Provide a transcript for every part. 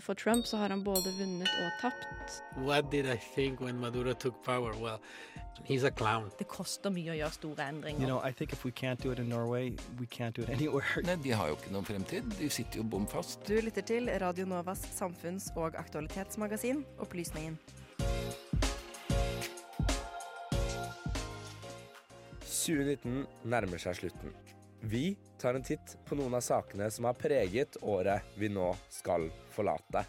For Trump så har han både vunnet og tapt. What did I think when Maduro took power? Well, he's a clown. Det koster mye å gjøre store endringer. You know, I think if we can't do it in Norway, we can't do it anywhere. Nei, De har jo ikke noen fremtid. De sitter jo bom fast. Du lytter til Radio Novas samfunns- og aktualitetsmagasin Opplysningen. 2019 nærmer seg slutten. Vi tar en titt på noen av sakene som har preget året vi nå skal forlate.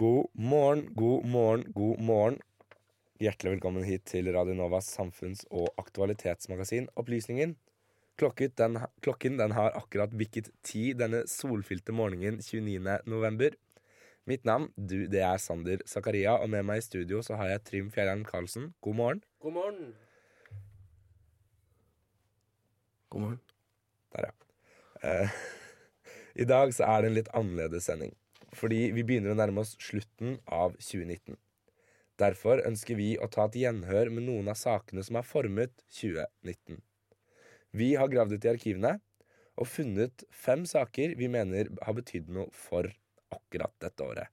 God morgen, god morgen, god morgen. Hjertelig velkommen hit til Radio Novas samfunns- og aktualitetsmagasin Opplysningen. Klokken den, klokken den har akkurat bikket ti denne solfylte morgenen 29. november. Mitt navn du, det er Sander Zakaria, og med meg i studio så har jeg Trym Fjellheim Karlsen. God morgen. God morgen. God morgen. Der, ja. Eh, I dag så er det en litt annerledes sending. Fordi vi begynner å nærme oss slutten av 2019. Derfor ønsker vi å ta et gjenhør med noen av sakene som har formet 2019. Vi har gravd ut i arkivene og funnet fem saker vi mener har betydd noe for akkurat dette året.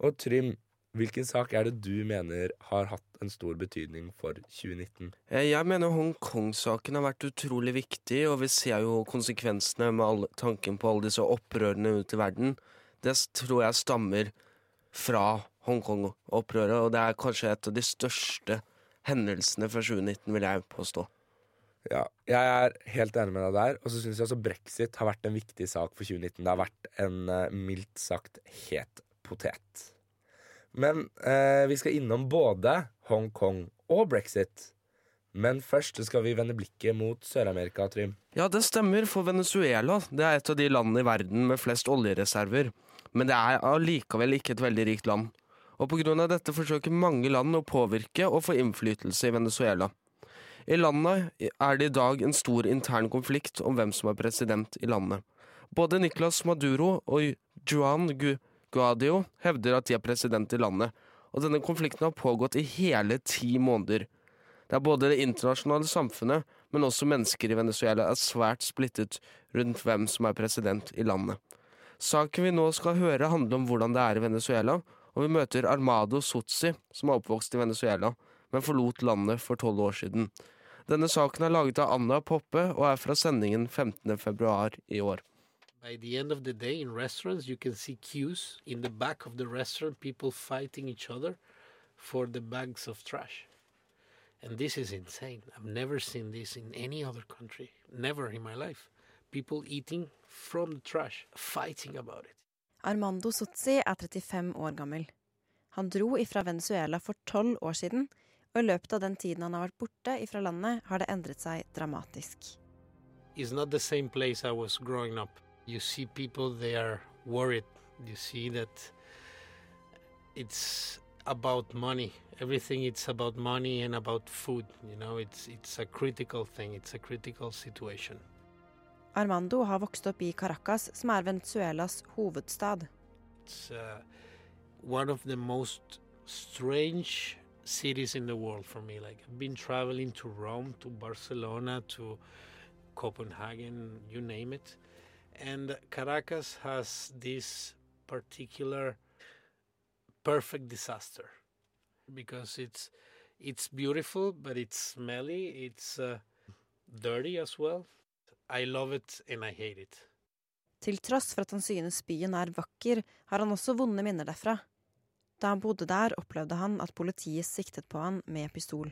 Og Trym, hvilken sak er det du mener har hatt en stor betydning for 2019? Eh, Jeg mener Hongkong-saken har vært utrolig viktig, og vi ser jo konsekvensene med all, tanken på alle disse opprørene ute i verden. Det tror jeg stammer fra Hongkong-opprøret, og det er kanskje et av de største hendelsene fra 2019, vil jeg påstå. Ja, jeg er helt enig med deg der. Og så syns jeg også brexit har vært en viktig sak for 2019. Det har vært en eh, mildt sagt het potet. Men eh, vi skal innom både Hongkong og brexit. Men først skal vi vende blikket mot Sør-Amerika, Trym. Ja, det stemmer, for Venezuela det er et av de landene i verden med flest oljereserver. Men det er allikevel ikke et veldig rikt land. Og av dette forsøker mange land å påvirke og få innflytelse i Venezuela. I landet er det i dag en stor intern konflikt om hvem som er president i landet. Både Nicolas Maduro og Juan Gu Guadio hevder at de er president i landet, og denne konflikten har pågått i hele ti måneder. Det er både det internasjonale samfunnet, men også mennesker i Venezuela er svært splittet rundt hvem som er president i landet. Saken vi nå skal høre handler om hvordan det er i Venezuela, og vi møter Armado Sotsi, som er oppvokst i Venezuela, men forlot landet for tolv år siden. Denne saken er laget av Anna Poppe og er fra sendingen 15. februar i år. By the end of the day, in restaurants, you can see queues in the back of the restaurant, people fighting each other for the bags of trash. And this is insane. I've never seen this in any other country. Never in my life. People eating from the trash, fighting about it. Armando Sotzi er 35 år gammel. Han dro ifra Venezuela for tolv år siden, og i løpet av den tiden han har vært borte ifra landet, har det endret seg dramatisk. It's not the same place I was growing up. You see people, they are worried. You see that it's about money. Everything it's about money and about food. You know, it's it's a critical thing. It's a critical situation. Armando har vokst opp i Caracas, som er Venezuelas hovedstad. It's uh, one of the most strange cities in the world for me. Like I've been traveling to Rome, to Barcelona, to Copenhagen, you name it. And Caracas has this particular perfect disaster because it's it's beautiful, but it's smelly. It's uh, dirty as well. I love it and I hate it. Til tross for at han synes byen er vakker, har han også vonde minner derfra. Da han bodde der, opplevde han at politiet siktet på han med pistol.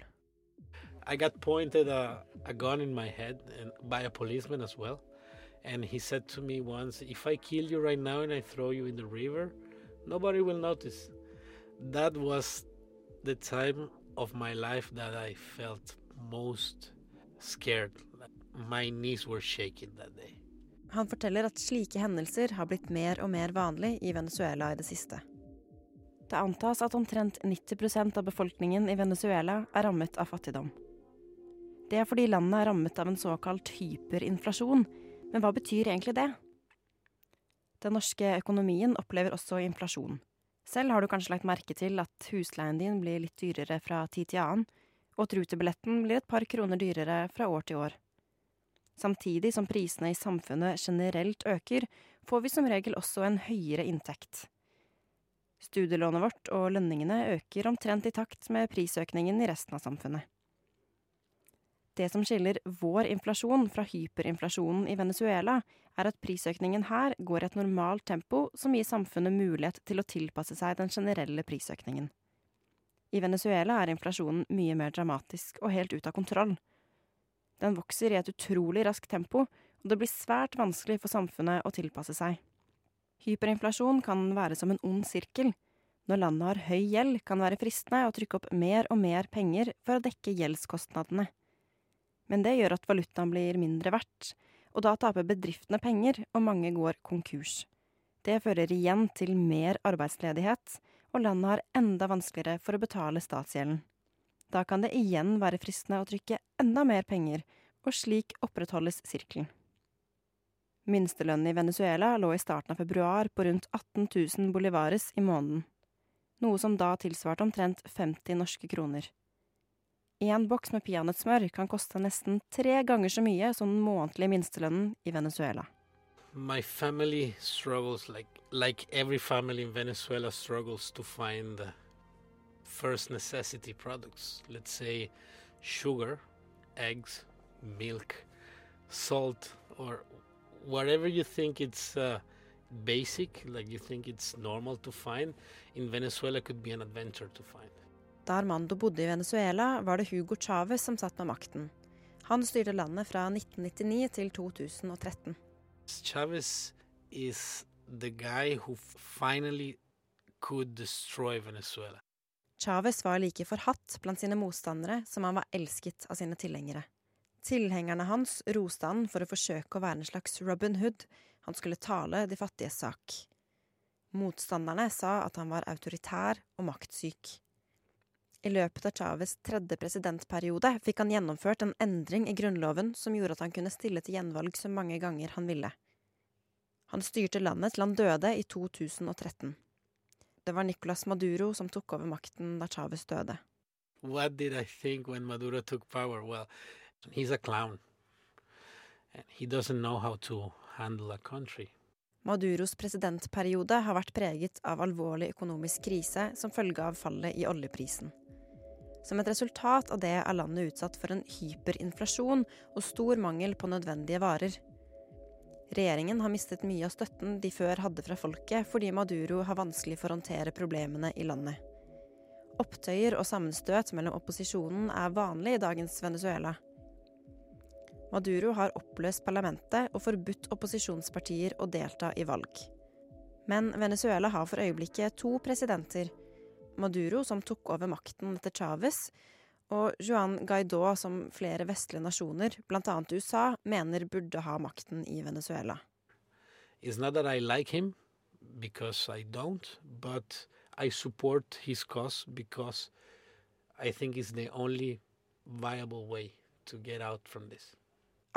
I got pointed a, a gun in my head and by a policeman as well. And he said to me once, if I kill you right now and I throw you in the river, nobody will notice. That was the time of my life that I felt most scared. My knees were shaking that day. Han forteller at slike hendelser har blitt mer og mer vanlig i Venezuela i det siste. Det antas at omtrent 90% av befolkningen i Venezuela er rammet av fattigdom. Det er fordi landet er rammet av en såkalt hyperinflasjon. Men hva betyr egentlig det? Den norske økonomien opplever også inflasjon. Selv har du kanskje lagt merke til at husleien din blir litt dyrere fra tid til annen, og at rutebilletten blir et par kroner dyrere fra år til år. Samtidig som prisene i samfunnet generelt øker, får vi som regel også en høyere inntekt. Studielånet vårt og lønningene øker omtrent i takt med prisøkningen i resten av samfunnet. Det som skiller vår inflasjon fra hyperinflasjonen i Venezuela, er at prisøkningen her går i et normalt tempo som gir samfunnet mulighet til å tilpasse seg den generelle prisøkningen. I Venezuela er inflasjonen mye mer dramatisk og helt ut av kontroll. Den vokser i et utrolig raskt tempo, og det blir svært vanskelig for samfunnet å tilpasse seg. Hyperinflasjon kan være som en ond sirkel. Når landet har høy gjeld, kan det være fristende å trykke opp mer og mer penger for å dekke gjeldskostnadene. Men det gjør at valutaen blir mindre verdt, og da taper bedriftene penger, og mange går konkurs. Det fører igjen til mer arbeidsledighet, og landet har enda vanskeligere for å betale statsgjelden. Da kan det igjen være fristende å trykke enda mer penger, og slik opprettholdes sirkelen. Minstelønnen i Venezuela lå i starten av februar på rundt 18 000 bolivares i måneden, noe som da tilsvarte omtrent 50 norske kroner. Én boks med peanøttsmør kan koste nesten tre ganger så mye som den månedlige minstelønnen i Venezuela. My family struggles like like every family in Venezuela struggles to find first necessity products. Let's say sugar, eggs, milk, salt, or whatever you think it's uh, basic, like you think it's normal to find, in Venezuela could be an adventure to find. Da Armando bodde i Venezuela, var det Hugo Chávez som satt med makten. Han styrte landet fra 1999 til 2013. Chavez is the guy who finally could destroy Venezuela. Chávez var like forhatt blant sine motstandere som han var elsket av sine tilhengere. Tilhengerne hans roste han for å forsøke å være en slags Robin Hood, han skulle tale de fattiges sak. Motstanderne sa at han var autoritær og maktsyk. I løpet av Chávez tredje presidentperiode fikk han gjennomført en endring i grunnloven som gjorde at han kunne stille til gjenvalg så mange ganger han ville. Han styrte landet til han døde i 2013. Det var Nicolas Maduro som tok over makten da Chávez døde. Hva did jeg da Maduro tok makten? Well, he's a clown. He doesn't know how to handle a country. Maduros presidentperiode har vært preget av alvorlig økonomisk krise som følge av fallet i oljeprisen. Som et resultat av det er landet utsatt for en hyperinflasjon og stor mangel på nødvendige varer. Regjeringen har mistet mye av støtten de før hadde fra folket, fordi Maduro har vanskelig for å håndtere problemene i landet. Opptøyer og sammenstøt mellom opposisjonen er vanlig i dagens Venezuela. Maduro har oppløst parlamentet og forbudt opposisjonspartier å delta i valg. Men Venezuela har for øyeblikket to presidenter. Maduro, som tok over makten etter Chávez, og Juan Guaidó, som flere vestlige nasjoner, bl.a. USA, mener burde ha makten i Venezuela. It's not that I like him, because I don't, but I support his cause because I think it's the only viable way to get out from this.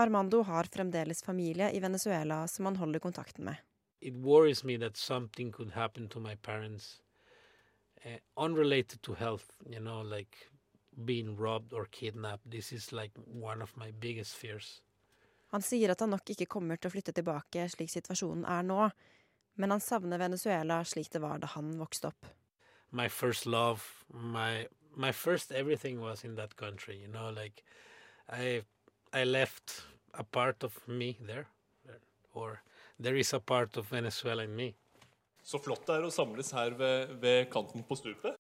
Armando har fremdeles familie i Venezuela som han holder kontakten med. It worries me that something could happen to my parents uh, unrelated to health, you know, like being robbed or kidnapped. This is like one of my biggest fears. Han sier at han nok ikke kommer til å flytte tilbake slik situasjonen er nå, men han savner Venezuela slik det var da han vokste opp. My first love, my my first everything was in that country, you know, like I I left a part of me there, or there is a part of Venezuela in me. Så flott det er å samles her ved, ved kanten på stupet.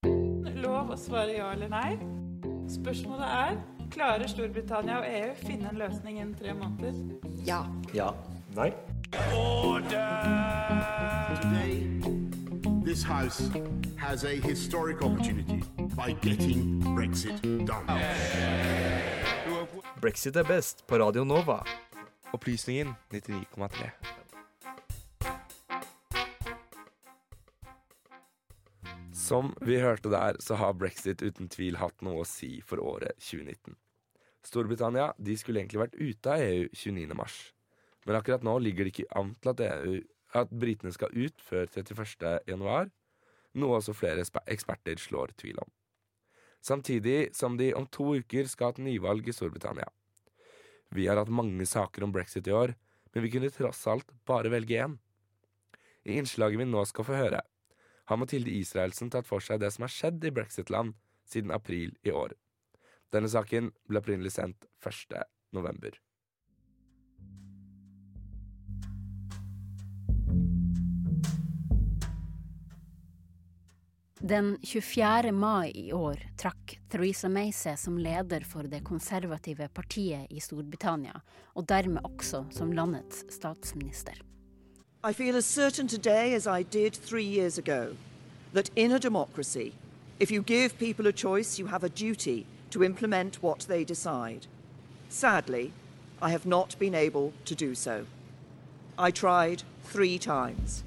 Lov å svare ja eller nei. Spørsmålet er klarer Storbritannia og EU finne en løsning innen tre måneder. Ja. Ja. Nei. Today, this House has a historic opportunity by getting Brexit done. Brexit er best på Radio Nova. Opplysningen 99,3. Som vi hørte der, så har brexit uten tvil hatt noe å si for året 2019. Storbritannia de skulle egentlig vært ute av EU 29. mars. Men akkurat nå ligger det ikke an til at, EU, at britene skal ut før 31. januar. noe også flere eksperter slår tvil om. Samtidig som de om to uker skal ha et nyvalg i Storbritannia. Vi har hatt mange saker om brexit i år, men vi kunne tross alt bare velge én. I innslaget vi nå skal få høre, har Mathilde Israelsen tatt for seg det som har skjedd i brexit-land siden april i år. Denne saken ble opprinnelig sendt 1. november. Den 24. mai i år trakk Theresa May seg som leder for det konservative partiet i Storbritannia, og dermed også som landets statsminister. I feel as certain today as I did three years ago that in a democracy, if you give people a choice, you have a duty to implement what they decide. Sadly, I have not been able to do so. I tried three times.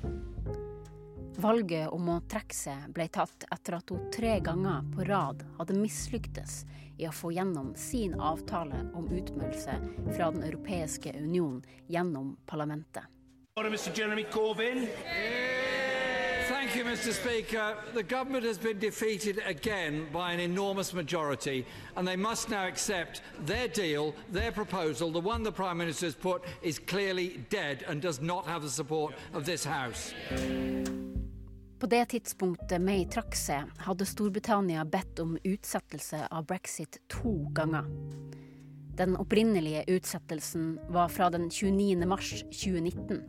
Valget om å trekke seg ble tatt etter at hun tre ganger på rad hadde mislyktes i å få gjennom sin avtale om utmeldelse fra Den europeiske union gjennom parlamentet. Mr. Jeremy Corbyn. Thank you, Mr. Speaker. The government has been defeated again by an enormous majority, and they must now accept their deal, their proposal, the one the Prime Minister has put, is clearly dead and does not have the support of this House. På det tidspunktet May trakk seg, hadde Storbritannia bedt om utsettelse av brexit to ganger. Den opprinnelige utsettelsen var fra den 29. mars 2019.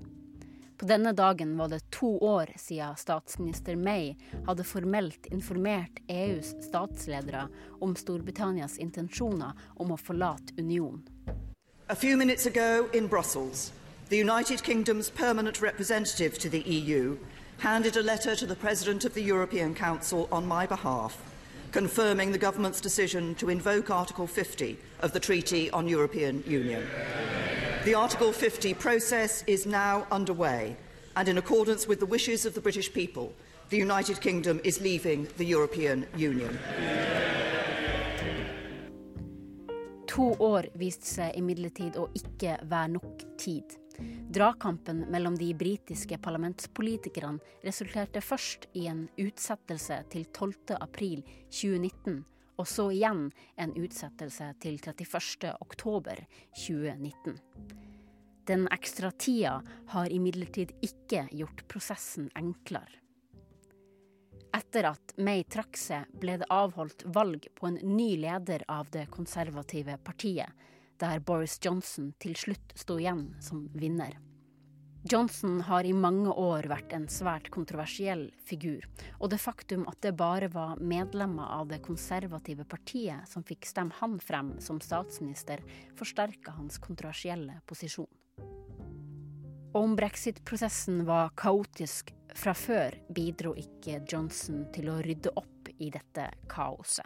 På denne dagen var det to år siden statsminister May hadde formelt informert EUs statsledere om Storbritannias intensjoner om å forlate unionen. A few minutes ago in Brussels, the United Kingdom's permanent representative to the EU handed a letter to the President of the European Council on my behalf, confirming the government's decision to invoke Article 50 of the Treaty on European Union. The Article 50 process is now underway, and in accordance with the wishes of the British people, the United Kingdom is leaving the European Union. To år viste seg imidlertid å ikke være nok tid. Dragkampen mellom de britiske parlamentspolitikerne resulterte først i en utsettelse til 12. april 2019, og så igjen en utsettelse til 31. oktober 2019. Den ekstra tida har imidlertid ikke gjort prosessen enklere. Etter at May trakk seg, ble det avholdt valg på en ny leder av det konservative partiet, der Boris Johnson til slutt sto igjen som vinner. Johnson har i mange år vært en svært kontroversiell figur, og det faktum at det bare var medlemmer av det konservative partiet som fikk stemme han frem som statsminister, forsterka hans kontroversielle posisjon. Og om brexit-prosessen var kaotisk fra før, bidro ikke Johnson til å rydde opp i dette kaoset.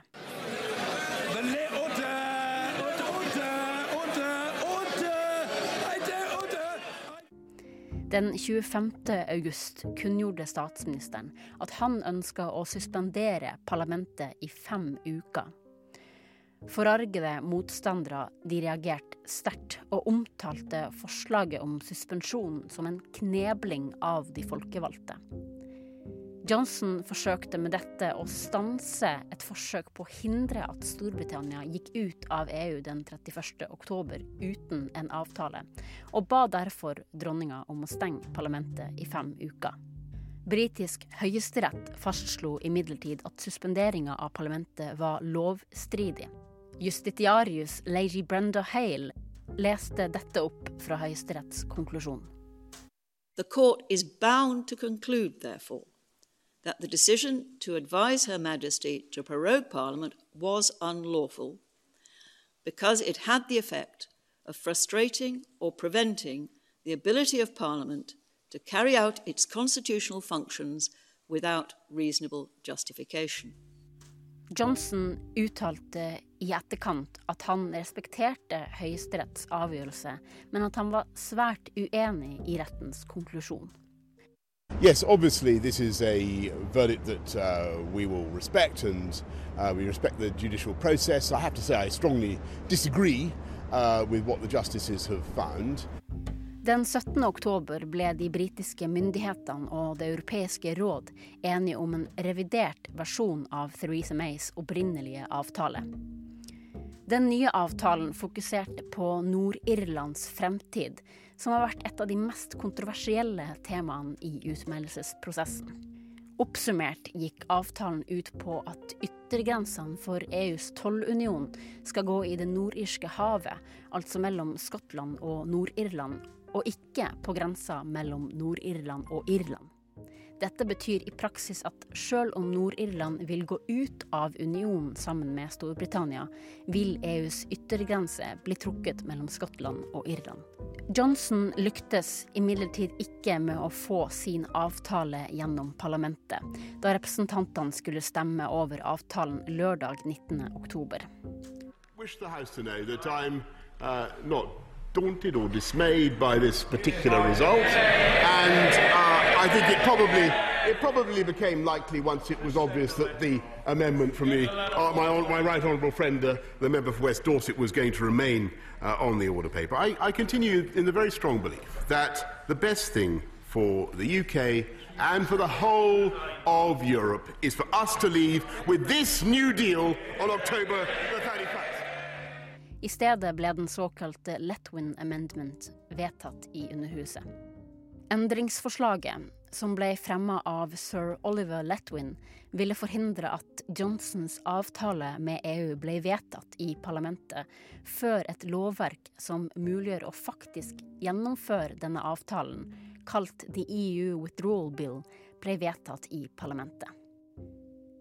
Den 25. august kunngjorde statsministeren at han ønska å suspendere parlamentet i fem uker. Forargede motstandere de reagerte sterkt og omtalte forslaget om suspensjon som en knebling av de folkevalgte. Johnson forsøkte med dette å stanse et forsøk på å hindre at Storbritannia gikk ut av EU den 31. oktober uten en avtale, og ba derfor dronninga om å stenge parlamentet i fem uker. Britisk høyesterett fastslo imidlertid at suspenderinga av parlamentet var lovstridig. Justitiarius Lady Brenda Hale leste dette opp fra Høyesteretts konklusjon. The court is bound to conclude, therefore, that the decision to advise Her Majesty to prorogue Parliament was unlawful because it had the effect of frustrating or preventing the ability of Parliament to carry out its constitutional functions without reasonable justification. Johnson uttalte i etterkant at han respekterte Høyesteretts avgjørelse, men at han var svært uenig i rettens konklusjon. Yes, obviously, this is a verdict that uh, we will respect, and uh, we respect the judicial process. I have to say, I strongly disagree uh, with what the justices have found. Den 17. oktober ble de britiske myndighetene og Det europeiske råd enige om en revidert versjon av Theresa Mays opprinnelige avtale. Den nye avtalen fokuserte på Nord-Irlands fremtid, som har vært et av de mest kontroversielle temaene i utmeldelsesprosessen. Oppsummert gikk avtalen ut på at yttergrensene for EUs tollunion skal gå i det nordirske havet, altså mellom Skottland og Nord-Irland, og ikke på grensa mellom Nord-Irland og Irland. Dette betyr i praksis at selv om Nord-Irland vil gå ut av unionen sammen med Storbritannia, vil EUs yttergrense bli trukket mellom Skottland og Irland. Johnson lyktes imidlertid ikke med å få sin avtale gjennom parlamentet, da representantene skulle stemme over avtalen lørdag 19. oktober. wish the House to know that I'm uh, not daunted or dismayed by this particular result, and uh, I think it probably it probably became likely once it was obvious that the amendment from the uh, my my right honourable friend, uh, the member for West Dorset, was going to remain uh, on the order paper. I, I continue in the very strong belief that the best thing for the UK and for the whole of Europe is for us to leave with this new deal on October the 31st. I stedet ble den såkalte Letwin Amendment vedtatt i Underhuset. Endringsforslaget, som ble fremma av sir Oliver Letwin, ville forhindre at Johnsons avtale med EU ble vedtatt i parlamentet før et lovverk som muliggjør å faktisk gjennomføre denne avtalen, kalt The EU Withdrawal Bill, ble vedtatt i parlamentet.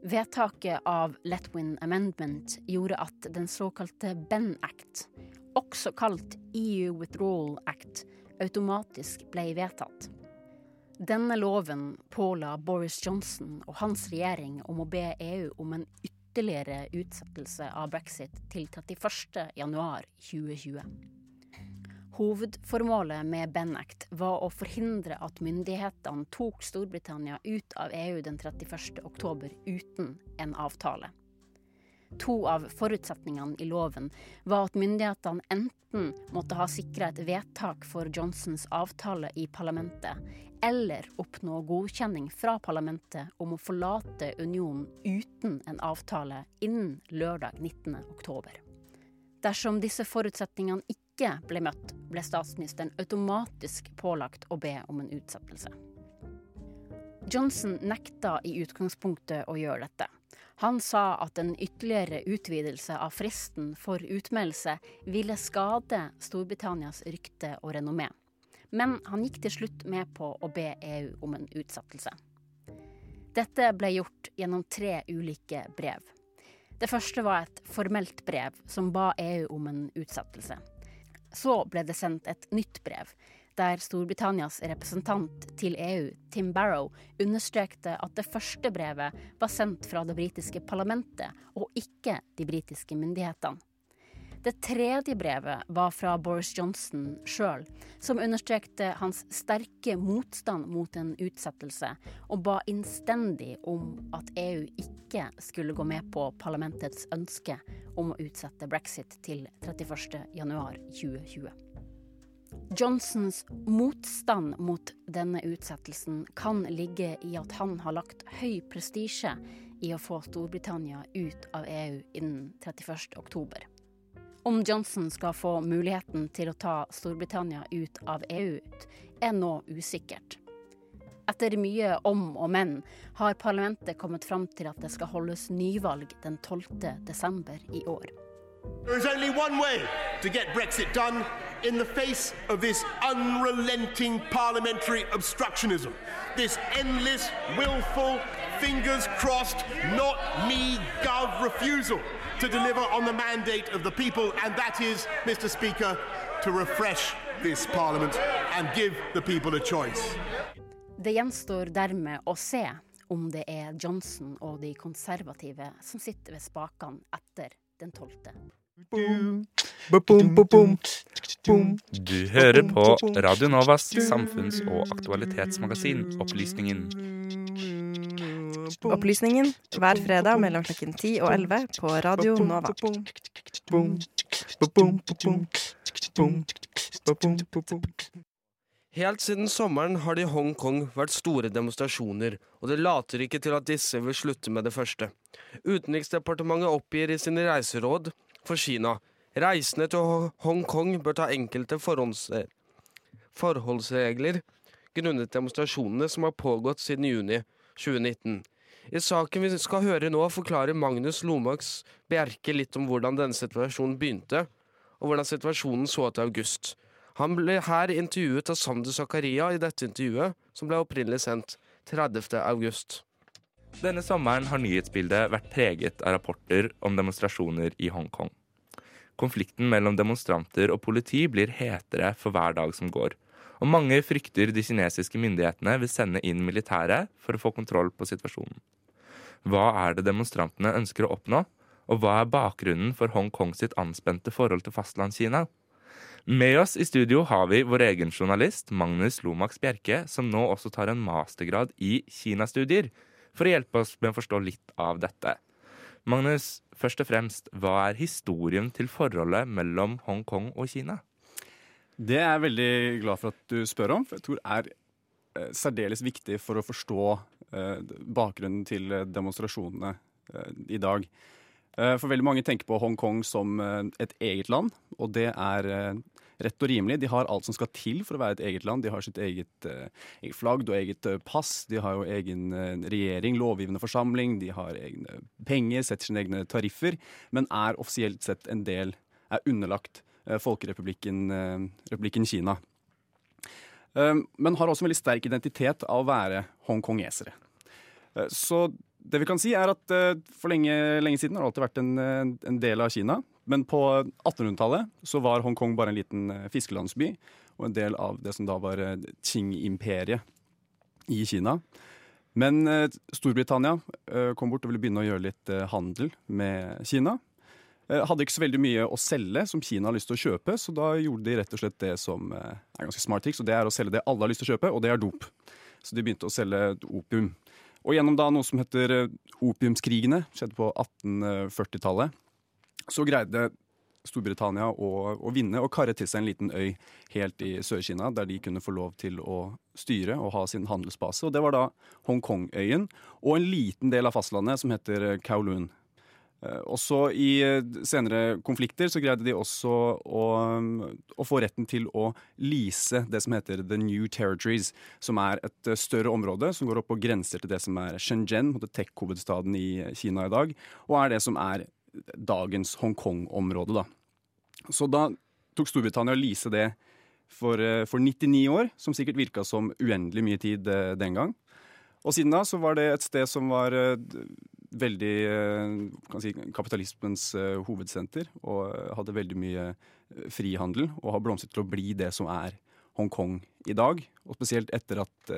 Vedtaket av Letwin Amendment gjorde at den såkalte Ben Act, også kalt EU Withdrawal Act, automatisk ble vedtatt. Denne loven påla Boris Johnson og hans regjering om å be EU om en ytterligere utsettelse av brexit til 31.1.2020. Hovedformålet med Benact var å forhindre at myndighetene tok Storbritannia ut av EU den 31. oktober uten en avtale. To av forutsetningene i loven var at myndighetene enten måtte ha sikra et vedtak for Johnsons avtale i parlamentet, eller oppnå godkjenning fra parlamentet om å forlate unionen uten en avtale innen lørdag 19. oktober. Dersom disse forutsetningene ikke ble møtt, ble statsministeren automatisk pålagt å be om en utsettelse. Johnson nekta i utgangspunktet å gjøre dette. Han sa at en ytterligere utvidelse av fristen for utmeldelse ville skade Storbritannias rykte og renommé. Men han gikk til slutt med på å be EU om en utsettelse. Dette ble gjort gjennom tre ulike brev. Det første var et formelt brev som ba EU om en utsettelse. Så ble det sendt et nytt brev, der Storbritannias representant til EU, Tim Barrow, understrekte at det første brevet var sendt fra det britiske parlamentet, og ikke de britiske myndighetene. Det tredje brevet var fra Boris Johnson sjøl, som understrekte hans sterke motstand mot en utsettelse, og ba innstendig om at EU ikke skulle gå med på parlamentets ønske om å utsette brexit til 31.1.2020. Johnsons motstand mot denne utsettelsen kan ligge i at han har lagt høy prestisje i å få Storbritannia ut av EU innen 31. Om Johnson skal få muligheten til å ta Storbritannia ut av EU, er nå usikkert. Etter mye om og men har parlamentet kommet fram til at det skal holdes nyvalg den 12. desember i år. There is only one way to get Brexit done in face of this unrelenting parliamentary obstructionism. This endless, willful, fingers crossed, not me gov refusal to deliver on the mandate of the people, and that is, Mr. Speaker, to refresh this parliament and give the people a choice. Det gjenstår dermed å se om det er Johnson og de konservative som sitter ved spakene etter den 12. Du hører på Radio Novas samfunns- og aktualitetsmagasin Opplysningen. Opplysningen hver fredag mellom klokken 10 og 11 på Radio Nova. Helt siden sommeren har det i Hongkong vært store demonstrasjoner, og det later ikke til at disse vil slutte med det første. Utenriksdepartementet oppgir i sine reiseråd for Kina reisende til Hongkong bør ta enkelte forholdsregler grunnet demonstrasjonene som har pågått siden juni 2019. I saken vi skal høre nå, forklarer Magnus Lomax Bjerke litt om hvordan denne situasjonen begynte, og hvordan situasjonen så i august. Han ble her intervjuet av Sander Zakaria i dette intervjuet, som ble opprinnelig sendt 30. august. Denne sommeren har nyhetsbildet vært preget av rapporter om demonstrasjoner i Hongkong. Konflikten mellom demonstranter og politi blir hetere for hver dag som går, og mange frykter de kinesiske myndighetene vil sende inn militæret for å få kontroll på situasjonen. Hva er det demonstrantene ønsker å oppnå, og hva er bakgrunnen for Hongkong sitt anspente forhold til Fastlandskina? Med oss i studio har vi vår egen journalist Magnus Lomax Bjerke, som nå også tar en mastergrad i Kinastudier, for å hjelpe oss med å forstå litt av dette. Magnus, først og fremst, hva er historien til forholdet mellom Hongkong og Kina? Det er jeg veldig glad for at du spør om, for jeg tror det er eh, særdeles viktig for å forstå bakgrunnen til eh, demonstrasjonene eh, i dag. Eh, for veldig mange tenker på Hongkong som eh, et eget land, og det er rett og rimelig. De har alt som skal til for å være et eget land. De har sitt eget, eget flagg og eget pass. De har jo egen regjering, lovgivende forsamling, de har egne penger, setter sine egne tariffer, men er offisielt sett en del, er underlagt Folkerepublikken Republikken Kina. Men har også en veldig sterk identitet av å være hongkongesere. Så det vi kan si er at For lenge, lenge siden har det alltid vært en, en del av Kina. Men på 1800-tallet så var Hongkong bare en liten fiskelandsby og en del av det som da var Qing-imperiet i Kina. Men Storbritannia kom bort og ville begynne å gjøre litt handel med Kina. Hadde ikke så veldig mye å selge som Kina har lyst til å kjøpe, så da gjorde de rett og slett det som er ganske smart triks, og det er å selge det alle har lyst til å kjøpe, og det er dop. Så de begynte å selge opium. Og gjennom da noe som heter opiumskrigene, skjedde på 1840-tallet, så greide Storbritannia å, å, vinne og karre til seg en liten øy helt i Sør-Kina, der de kunne få lov til å styre og ha sin handelsbase. Og det var da Hongkong-øyen og en liten del av fastlandet som heter Kowloon. Også i senere konflikter så greide de også å, å, få retten til å lease det som heter The New Territories, som er et større område som går opp på grenser til det som er Shenzhen, tech-hovedstaden i Kina i dag, og er det som er dagens Hongkong-område. da. Så da tok Storbritannia å lease det for, for 99 år, som sikkert virka som uendelig mye tid den gang. Og siden da så var det et sted som var veldig kan si, kapitalismens hovedsenter, og hadde veldig mye frihandel, og har blomstret til å bli det som er Hongkong i dag. Og spesielt etter at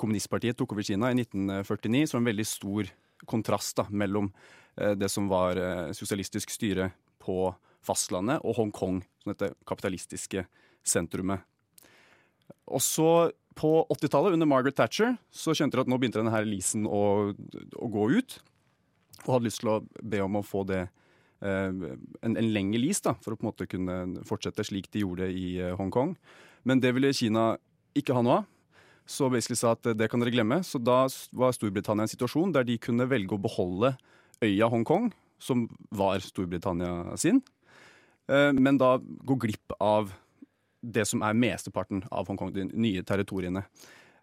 kommunistpartiet tok over Kina i 1949, så en veldig stor kontrast da, mellom det som var sosialistisk styre på fastlandet, og Hongkong, som dette kapitalistiske sentrumet. Og så på 80-tallet, under Margaret Thatcher, så skjønte de at nå begynte denne leasen å, å, gå ut. Og hadde lyst til å be om å få det eh, en, en lengre lease, da, for å på en måte kunne fortsette slik de gjorde i eh, Hongkong. Men det ville Kina ikke ha noe av. Så basically sa at det kan dere glemme. Så da var Storbritannia en situasjon der de kunne velge å beholde øya Hongkong, som var Storbritannia sin, eh, men da gå glipp av det som er mesteparten av Hongkong, de nye territoriene.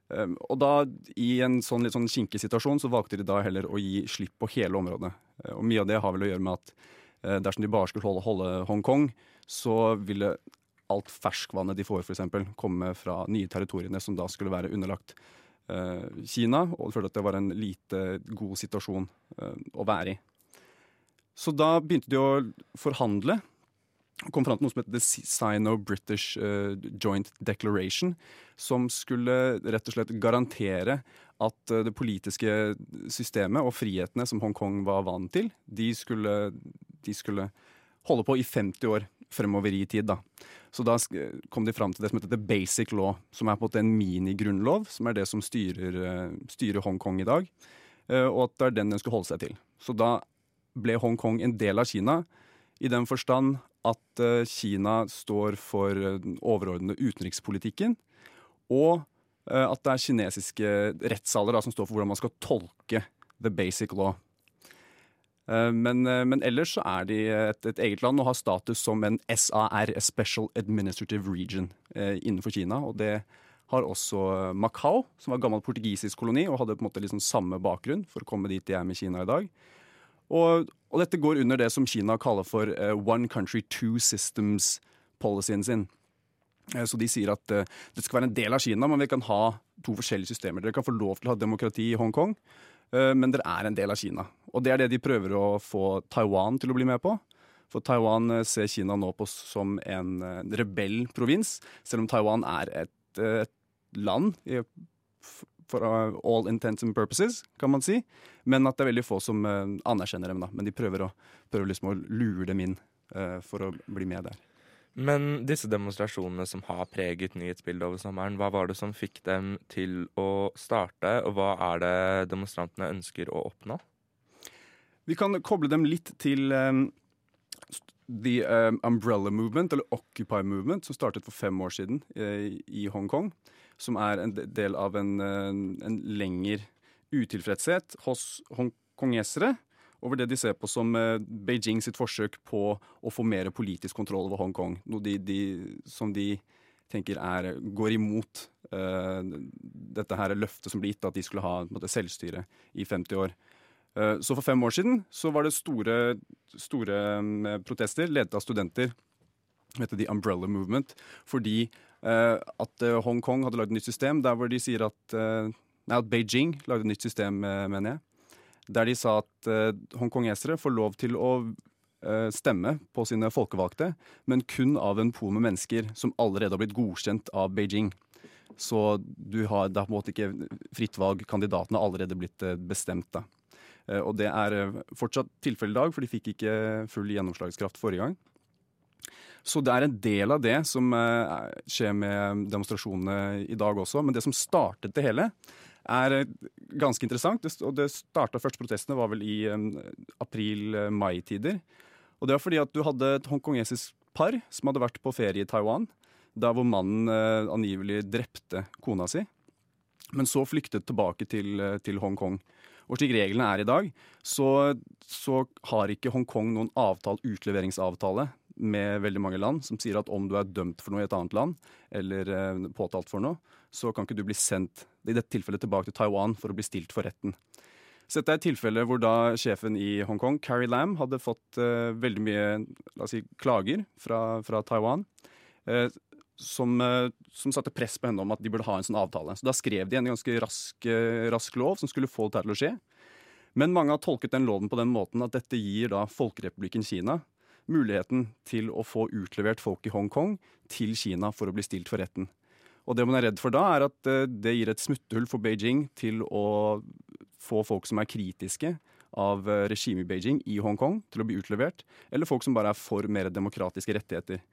Um, og da, i en sånn litt sånn kinkig situasjon, så valgte de da heller å gi slipp på hele området. Uh, og mye av det har vel å gjøre med at uh, dersom de bare skulle holde, holde Hongkong, så ville alt ferskvannet de får, f.eks., komme fra nye territoriene som da skulle være underlagt eh, Kina. Og de følte at det var en lite god situasjon å være i. Så da begynte de å forhandle kom fram til noe som heter The Sino-British uh, Joint Declaration, som skulle rett og slett garantere at uh, det politiske systemet og frihetene som Hongkong var vant til, de skulle, de skulle, holde på i 50 år fremover i tid. da. Så da kom de fram til det som heter The Basic Law, som er på en måte en minigrunnlov, som er det som styrer, uh, styrer Hongkong i dag, og at det er den den skulle holde seg til. Så da ble Hongkong en del av Kina i den forstand at Kina står for den overordnede utenrikspolitikken, og eh, at det er kinesiske rettssaler som står for hvordan man skal tolke the basic law. Eh, Men, eh, men ellers så er de et, et eget land og har status som en SAR, a Special Administrative Region, eh, innenfor Kina. Og det har også Macau, som var gammel portugisisk koloni og hadde på en måte liksom samme bakgrunn for å komme dit de er med Kina i dag. Og, og dette går under det som Kina kaller for eh, One Country Two Systems-policyen sin. Eh, Så de sier at eh, det skal være en del av Kina, men vi kan ha to forskjellige systemer. Dere kan få lov til å ha demokrati i Hongkong, men dere er en del av Kina. Og det er det de prøver å få Taiwan til å bli med på. For Taiwan ser Kina nå på som en rebell rebellprovins, selv om Taiwan er et, et land for uh, all intents and purposes, kan man si. Men at det er veldig få som eh, anerkjenner dem. da. Men de prøver, å, prøver liksom å lure dem inn eh, for å bli med der. Men disse demonstrasjonene som har preget nyhetsbildet over sommeren, hva var det som fikk dem til å starte, og hva er det demonstrantene ønsker å oppnå? Vi kan koble dem litt til um, The um, Umbrella Movement, eller Occupy Movement, som startet for fem år siden uh, i Hongkong. Som er en del av en, en lengre utilfredshet hos hongkongesere over det de ser på som eh, Beijing sitt forsøk på å få mer politisk kontroll over Hongkong. Noe de, de, som de tenker er, går imot uh, dette her løftet som ble gitt, at de skulle ha måte, selvstyre i 50 år. Eh, Så for fem år siden så var det store, store mm, protester ledet av studenter som heter The Umbrella Movement, fordi at eh, Hongkong hadde lagd et nytt system der hvor de sier at eh, Nei, at Beijing lagde et nytt system, eh, mener jeg. Der de sa at eh, hongkongesere får lov til å eh, stemme på sine folkevalgte, men kun av en pool med mennesker som allerede har blitt godkjent av Beijing. Så har, det er på en måte ikke fritt valg. Kandidatene har allerede blitt eh, bestemt. da. Eh, Og det er eh, fortsatt tilfellet i dag, for de fikk ikke full gjennomslagskraft forrige gang. Så det er en del av det som eh, er- skjer med demonstrasjonene i dag også. Men det som startet det hele, er eh, ganske interessant. Og det starta første protestene var vel i eh, april-mai-tider. Og det var fordi at du hadde et hongkongesisk par som hadde vært på ferie i Taiwan. Der hvor mannen angivelig drepte kona si. Men så flyktet tilbake til, til Hongkong. Og slik reglene er i dag, så, så har ikke Hongkong noen avtale, utleveringsavtale med veldig mange land som sier at om du er dømt for noe i et annet land, eller eh, påtalt for noe, så kan ikke du bli sendt i dette tilfellet tilbake til Taiwan for å bli stilt for retten. Så dette er et tilfelle hvor da sjefen i Hongkong, Carrie Lam, hadde fått eh, veldig mye la oss si, klager fra, fra Taiwan. eh, som, eh, som satte press på henne om at de burde ha en sånn avtale. Så Da skrev de en ganske rask, eh, rask lov som skulle få dette til å skje. Men mange har tolket den loven på den måten at dette gir da Folkerepublikken Kina muligheten til å få utlevert folk i Hongkong til Kina for å bli stilt for retten. Og det man er redd for da, er at eh, det gir et smutthull for Beijing til å få folk som er kritiske av eh, regimet i Beijing i Hongkong, til å bli utlevert, eller folk som bare er for mer demokratiske rettigheter.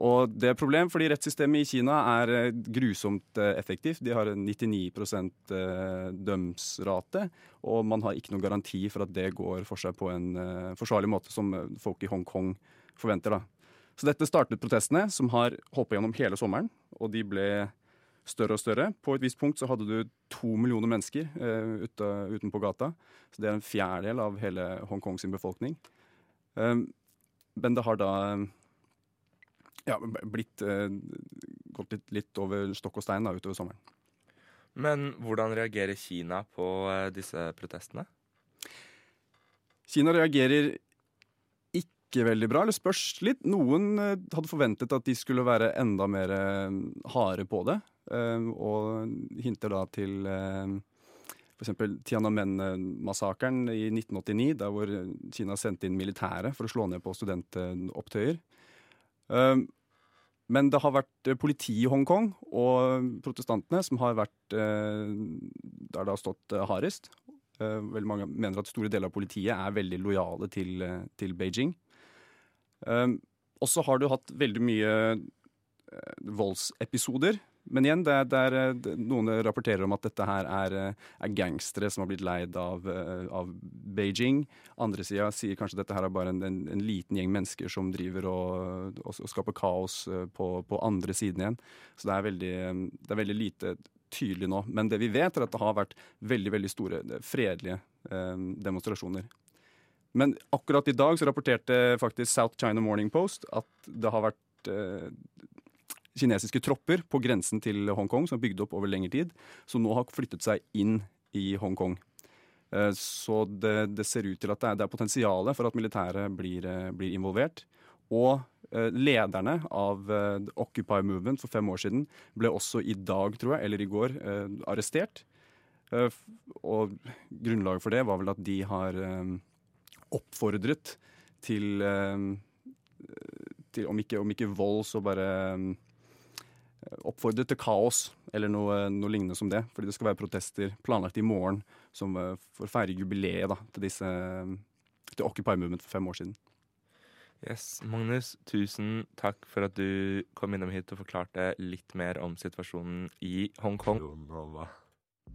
Og det er et problem, fordi rettssystemet i Kina er eh, grusomt eh, effektivt. De har 99 eh, dømsrate, og man har ikke noen garanti for at det går for seg på en forsvarlig måte, som folk i Hongkong forventer. da. Så dette startet protestene, som har hoppa gjennom hele sommeren, og de ble større og større. På et visst punkt så hadde du to millioner mennesker ute, utenpå gata. Så det er en fjerdedel av hele Hongkong sin befolkning. Um, men det har da ja, blitt eh, gått litt, litt over stokk og stein da, utover sommeren. Men hvordan reagerer Kina på eh, disse protestene? Kina reagerer ikke veldig bra, eller spørs litt. Noen eh, hadde forventet at de skulle være enda mer eh, harde på det, eh, og hinter da til eh, f.eks. Tiananmen-massakren i 1989, der hvor Kina sendte inn militæret for å slå ned på studentopptøyer. Um, Men det har vært politiet politi i Hongkong og protestantene som har vært eh, der det har stått eh, hardest. Eh, Veldig mange mener at store deler av politiet er veldig lojale til, eh, til Beijing. Um, Og så har du hatt veldig mye eh, voldsepisoder Men igjen, det er, det er, eh, noen rapporterer om at dette her er, eh, er gangstere som har blitt leid av, eh, av Beijing. Andre sida sier kanskje dette her er bare en, en, en liten gjeng mennesker som driver og, og, og skaper kaos eh, på, på andre siden igjen. Så det er, veldig, eh, det er veldig lite tydelig nå. Men det vi vet, er at det har vært veldig, veldig store eh, fredelige eh, demonstrasjoner. Men akkurat i dag så rapporterte faktisk South China Morning Post at det har vært eh, kinesiske tropper på grensen til Hongkong som er bygd opp over lengre tid, som nå har flyttet seg inn i Hongkong. Eh, Så det, det ser ut til at det er, det potensialet for at militæret blir, eh, blir involvert. Og eh, lederne av Occupy Movement for fem år siden ble også i dag, tror jeg, eller i går, arrestert. Og grunnlaget for det var vel at de har oppfordret til, til om, ikke, om ikke vold, så bare oppfordret til kaos, eller noe, noe lignende som det. Fordi det skal være protester planlagt i morgen som, eh, for å feire jubileet da, til, disse, til Occupy Movement for fem år siden. Yes, Magnus, tusen takk for at du kom innom hit og forklarte litt mer om situasjonen i Hongkong.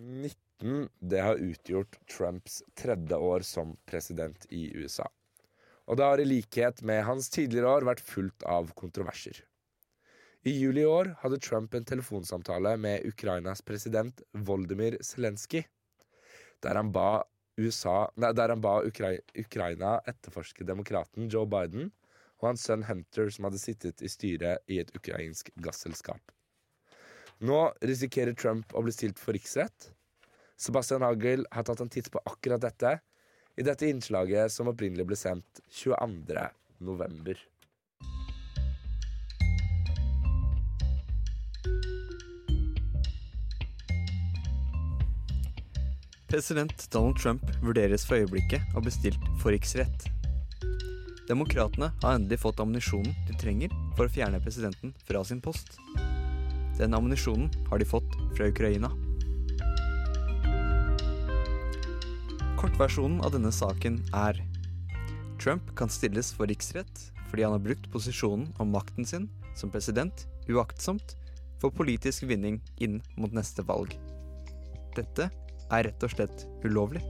...2019 det har utgjort Trumps tredje år som president i USA. Og det har i likhet med hans tidligere år vært fullt av kontroverser. I juli i år hadde Trump en telefonsamtale med Ukrainas president Voldemir Zelenskyj, der han ba, USA, nei, der han ba Ukrai Ukraina etterforske demokraten Joe Biden og hans sønn Hunter, som hadde sittet i styret i et ukrainsk gasselskap. Nå risikerer Trump å bli stilt for riksrett. Sebastian Hagel har tatt en titt på akkurat dette i dette innslaget som opprinnelig ble sendt 22. november. President Donald Trump vurderes for øyeblikket å bli stilt for riksrett. Demokratene har endelig fått ammunisjonen de trenger for å fjerne presidenten fra sin post. Den ammunisjonen har de fått fra Ukraina. Kortversjonen av denne saken er Trump kan stilles for riksrett fordi han har brukt posisjonen og makten sin som president uaktsomt for politisk vinning inn mot neste valg. Dette er rett og slett ulovlig.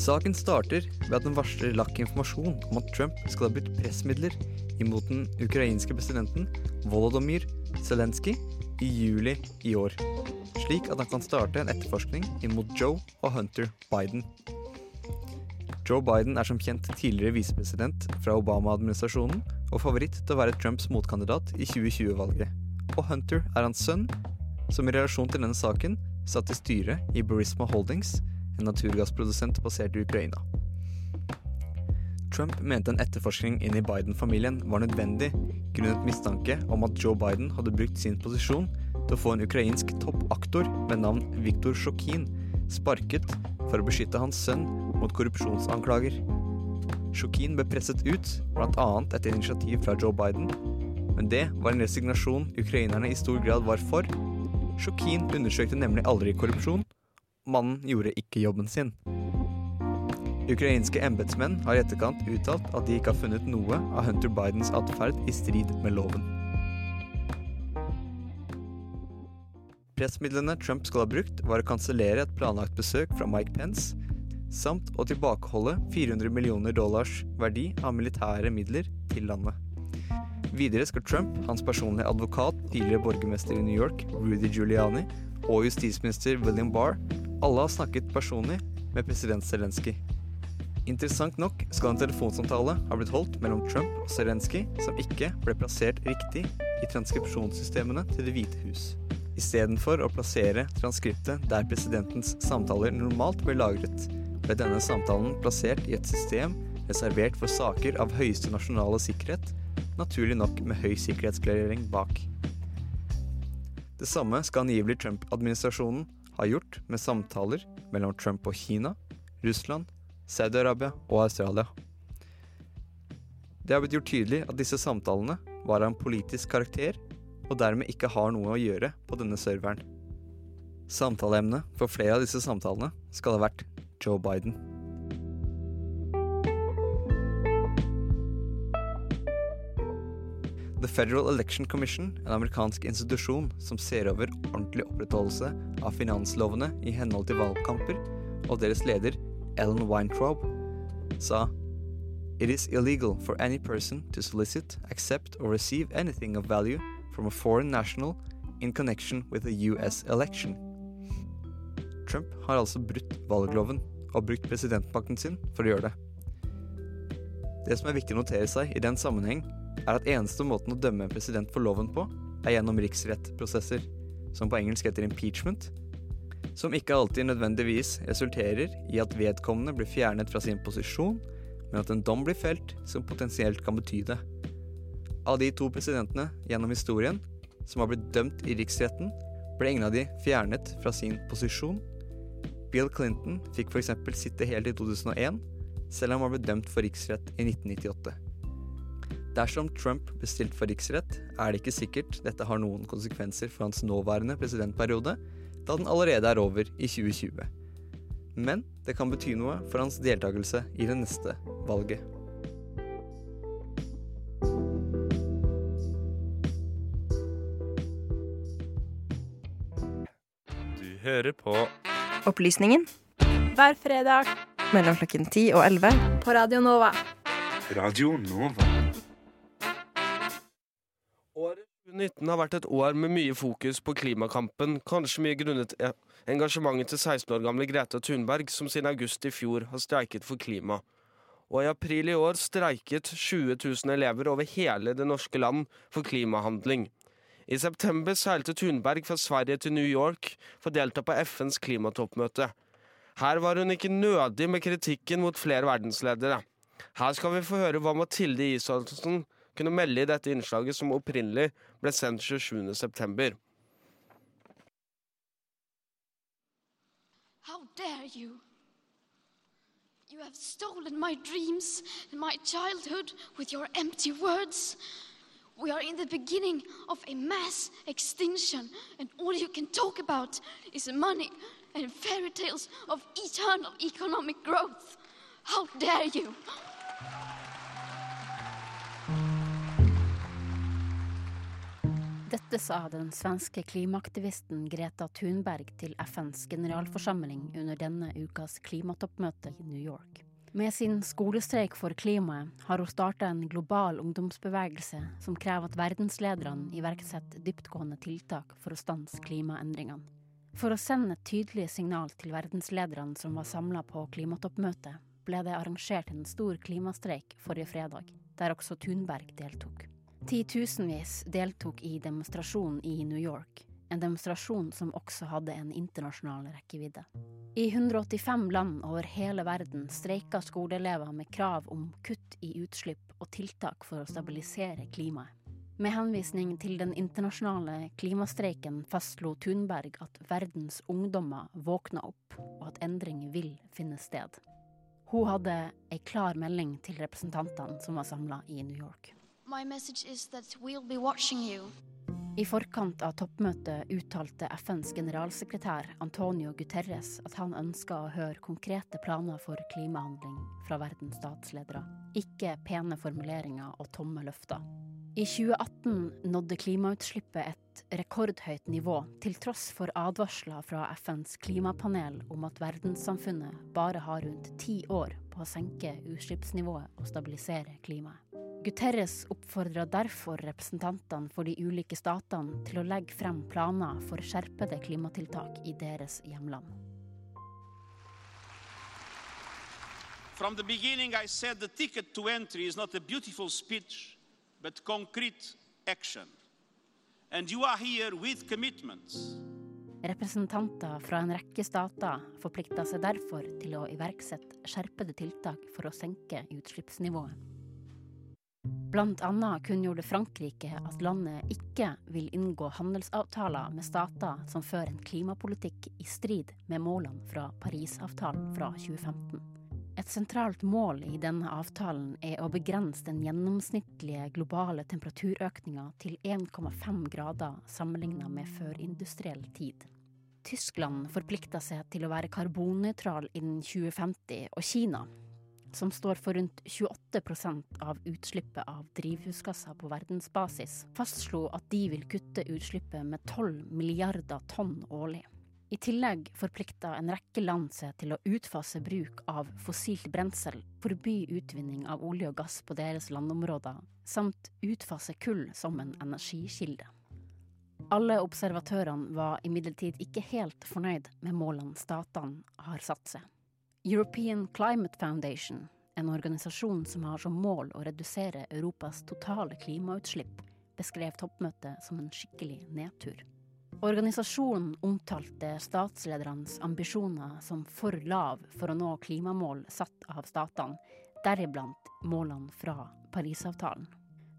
Saken starter ved at den varsler lakk informasjon om at Trump skal ha brukt pressmidler imot den ukrainske presidenten Volodymyr Zelenskyj i juli i år, slik at han kan starte en etterforskning imot Joe og Hunter Biden. Joe Biden er som kjent tidligere visepresident fra Obama-administrasjonen og favoritt til å være Trumps motkandidat i 2020-valget. Og Hunter er hans sønn, som i relasjon til denne saken satt i styret i Burisma Holdings, en naturgassprodusent basert i Ukraina. Trump mente en etterforskning inn i Biden-familien var nødvendig grunnet mistanke om at Joe Biden hadde brukt sin posisjon til å få en ukrainsk toppaktor med navn Viktor Sjokin sparket for å beskytte hans sønn mot korrupsjonsanklager. Sjokin ble presset ut, bl.a. etter initiativ fra Joe Biden, men det var en resignasjon ukrainerne i stor grad var for. Sjokin undersøkte nemlig aldri korrupsjon. Mannen gjorde ikke jobben sin. Ukrainske embetsmenn har i etterkant uttalt at de ikke har funnet noe av Hunter Bidens atferd i strid med loven. Pressmidlene Trump skal ha brukt, var å kansellere et planlagt besøk fra Mike Pence, samt å tilbakeholde 400 millioner dollars verdi av militære midler til landet. Videre skal Trump, hans personlige advokat, tidligere borgermester i New York, Rudy Giuliani, og justisminister William Barr alle ha snakket personlig med president Zelenskyj. Interessant nok skal en telefonsamtale ha blitt holdt mellom Trump og Zelenskyj som ikke ble plassert riktig i transkripsjonssystemene til Det hvite hus. Istedenfor å plassere transkriptet der presidentens samtaler normalt ble lagret, ble denne samtalen plassert i et system reservert for saker av høyeste nasjonale sikkerhet, naturlig nok med høy sikkerhetsklarering bak. Det samme skal angivelig Trump-administrasjonen ha gjort med samtaler mellom Trump og Kina, Russland, Saudi-Arabia og Australia. Det har blitt gjort tydelig at disse samtalene var av en politisk karakter, og dermed ikke har noe å gjøre på denne serveren. Samtaleemnet for flere av disse samtalene skal ha vært Joe Biden. The Federal Election Commission, en amerikansk institusjon som ser over ordentlig opprettholdelse av finanslovene i henhold til valgkamper, og deres leder, Ellen Weintraub, sa It is illegal for any person to solicit, accept or receive anything of value from a foreign national in connection with a US election. Trump har altså brutt valgloven og brukt presidentmakten sin for å gjøre det. Det som er viktig å notere seg i den sammenheng, er at eneste måten å dømme en president for loven på, er gjennom riksrettprosesser, som på engelsk heter impeachment, som ikke alltid nødvendigvis resulterer i at vedkommende blir fjernet fra sin posisjon, men at en dom blir felt som potensielt kan bety det. Av de to presidentene gjennom historien som har blitt dømt i riksretten, ble ingen av de fjernet fra sin posisjon. Bill Clinton fikk f.eks. sitte helt i 2001, selv om han ble dømt for riksrett i 1998. Dersom Trump blir for riksrett, er det ikke sikkert dette har noen konsekvenser for hans nåværende presidentperiode, da den allerede er over i 2020. Men det kan bety noe for hans deltakelse i det neste valget. Du hører på Opplysningen Hver fredag mellom klokken 10 og 11 på Radio Nova. Radio Nova. Året 2019 har vært et år med mye fokus på klimakampen, kanskje mye grunnet e- engasjementet til 16 år gamle Greta Thunberg, som siden august i fjor har streiket for klima. Og i april i år streiket 20 000 elever over hele det norske land for klimahandling. I september seilte Thunberg fra Sverige til New York for å delta på FNs klimatoppmøte. Her var hun ikke nødig med kritikken mot flere verdensledere. Her skal vi få høre hva Mathilde Isaksen kunne melde i dette innslaget, som opprinnelig ble sendt 27. september. How dare you? You have stolen my dreams and my childhood with your empty words. We are in the beginning of a mass extinction, and all you can talk about is money and fairy tales of eternal economic growth. How dare you? Dette sa den svenske klimaaktivisten Greta Thunberg til FNs generalforsamling under denne ukas klimatoppmøte i New York. Med sin skolestreik for klimaet har hun starta en global ungdomsbevegelse som krever at verdenslederne iverksetter dyptgående tiltak for å stanse klimaendringene. For å sende et tydelig signal til verdenslederne som var samla på klimatoppmøtet, ble det arrangert en stor klimastreik forrige fredag, der også Thunberg deltok. Titusenvis deltok i demonstrasjonen i New York, en demonstrasjon som også hadde en internasjonal rekkevidde. I 185 land over hele verden streika skoleelever med krav om kutt i utslipp og tiltak for å stabilisere klimaet. Med henvisning til den internasjonale klimastreiken fastslo Thunberg at verdens ungdommer våkna opp, og at endring vil finne sted. Hun hadde ei klar melding til representantene som var samla i New York. I forkant av toppmøtet uttalte FNs generalsekretær Antonio Guterres at han ønska å høre konkrete planer for klimahandling fra verdens statsledere, ikke pene formuleringer og tomme løfter. I 2018 nådde klimautslippet et rekordhøyt nivå, til tross for advarsler fra FNs klimapanel om at verdenssamfunnet bare har rundt ti år på å senke utslippsnivået og stabilisere klimaet. Guterres oppfordra derfor representantene for de ulike statene til å legge frem planer for skjerpede klimatiltak i deres hjemland. From the beginning, I said the ticket to entry is not a beautiful speech, but concrete action. And you are here with commitments. Representanter fra en rekke stater forplikta seg derfor til å iverksette skjerpede tiltak for å senke utslippsnivået. Blant annet kunngjorde Frankrike at landet ikke vil inngå handelsavtaler med stater som fører en klimapolitikk i strid med målene fra Parisavtalen fra 2015. Et sentralt mål i denne avtalen er å begrense den gjennomsnittlige globale temperaturøkninga til 1,5 grader sammenligna med førindustriell tid. Tyskland forplikta seg til å være karbonnøytral innen 2050, og Kina, som står for rundt 28% av utslippet av drivhusgasser på verdensbasis, fastslo at de vil kutte utslippet med 12 milliarder tonn årlig. I tillegg forplikta en rekke land seg til å utfase bruk av fossilt brensel, forby utvinning av olje og gass på deres landområder, samt utfase kull som en energikilde. Alle observatørene var imidlertid ikke helt fornøyd med målene statene har satt seg. European Climate Foundation, en organisasjon som har som mål å redusere Europas totale klimautslipp, beskrev toppmøtet som en skikkelig nedtur. Organisasjonen omtalte statsledernes ambisjoner som for lav for å nå klimamål satt av statene, deriblant målene fra Parisavtalen.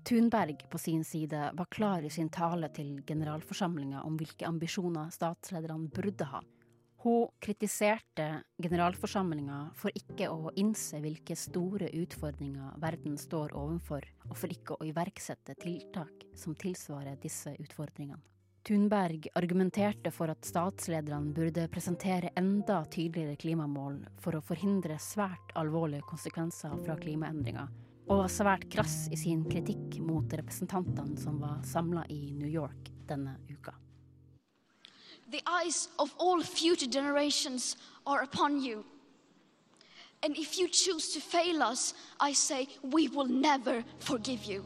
Thunberg på sin side var klar i sin tale til generalforsamlinga om hvilke ambisjoner statslederne burde ha. Hun kritiserte generalforsamlinga for ikke å innse hvilke store utfordringer verden står overfor, og for ikke å iverksette tiltak som tilsvarer disse utfordringene. Thunberg argumenterte for at statslederne burde presentere enda tydeligere klimamål for å forhindre svært alvorlige konsekvenser fra klimaendringer, og var svært krass i sin kritikk mot representantene som var samla i New York denne uka. The eyes of all future generations are upon you. And if you choose to fail us, I say we will never forgive you.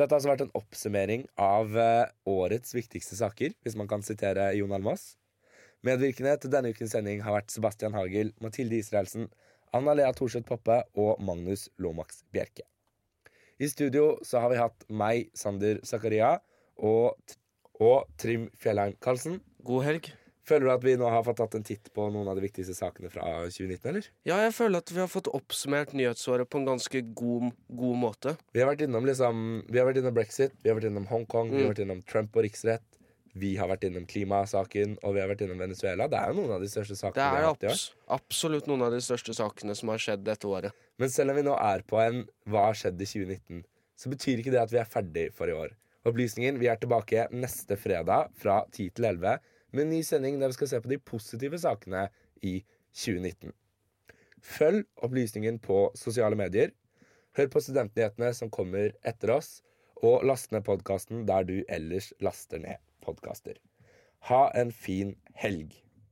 Dette har altså vært en oppsummering av eh, årets viktigste saker, hvis man kan sitere Jon Almaas. Medvirkende til denne ukens sending har vært Sebastian Hagel, Mathilde Israelsen, Anna Lea Thorseth Poppe og Magnus Lomax Bjerke. I studio så har vi hatt meg, Sander Zakaria, og, og Trim Fjellheim Karlsen. God helg. Føler du at vi nå har fått tatt en titt på noen av de viktigste sakene fra 2019, eller? Ja, jeg føler at vi har fått oppsummert nyhetsåret på en ganske god, god måte. Vi har vært innom liksom Vi har vært innom brexit, vi har vært innom Hongkong, vi har Mm. vært innom Trump og riksrett. Vi har vært innom klimasaken, og vi har vært innom Venezuela. Det er jo noen av de største sakene Det er abs absolutt noen av de største sakene som har skjedd dette året. Men selv om vi nå er på en Hva har skjedd i 2019, så betyr ikke det at vi er ferdig for i år. Opplysningen, Vi er tilbake neste fredag fra 10 til 11 med en ny sending der vi skal se på de positive sakene i 2019. Følg opplysningen på sosiale medier. Hør på Studentnyhetene som kommer etter oss, og last ned podkasten der du ellers laster ned podkaster. Ha en fin helg.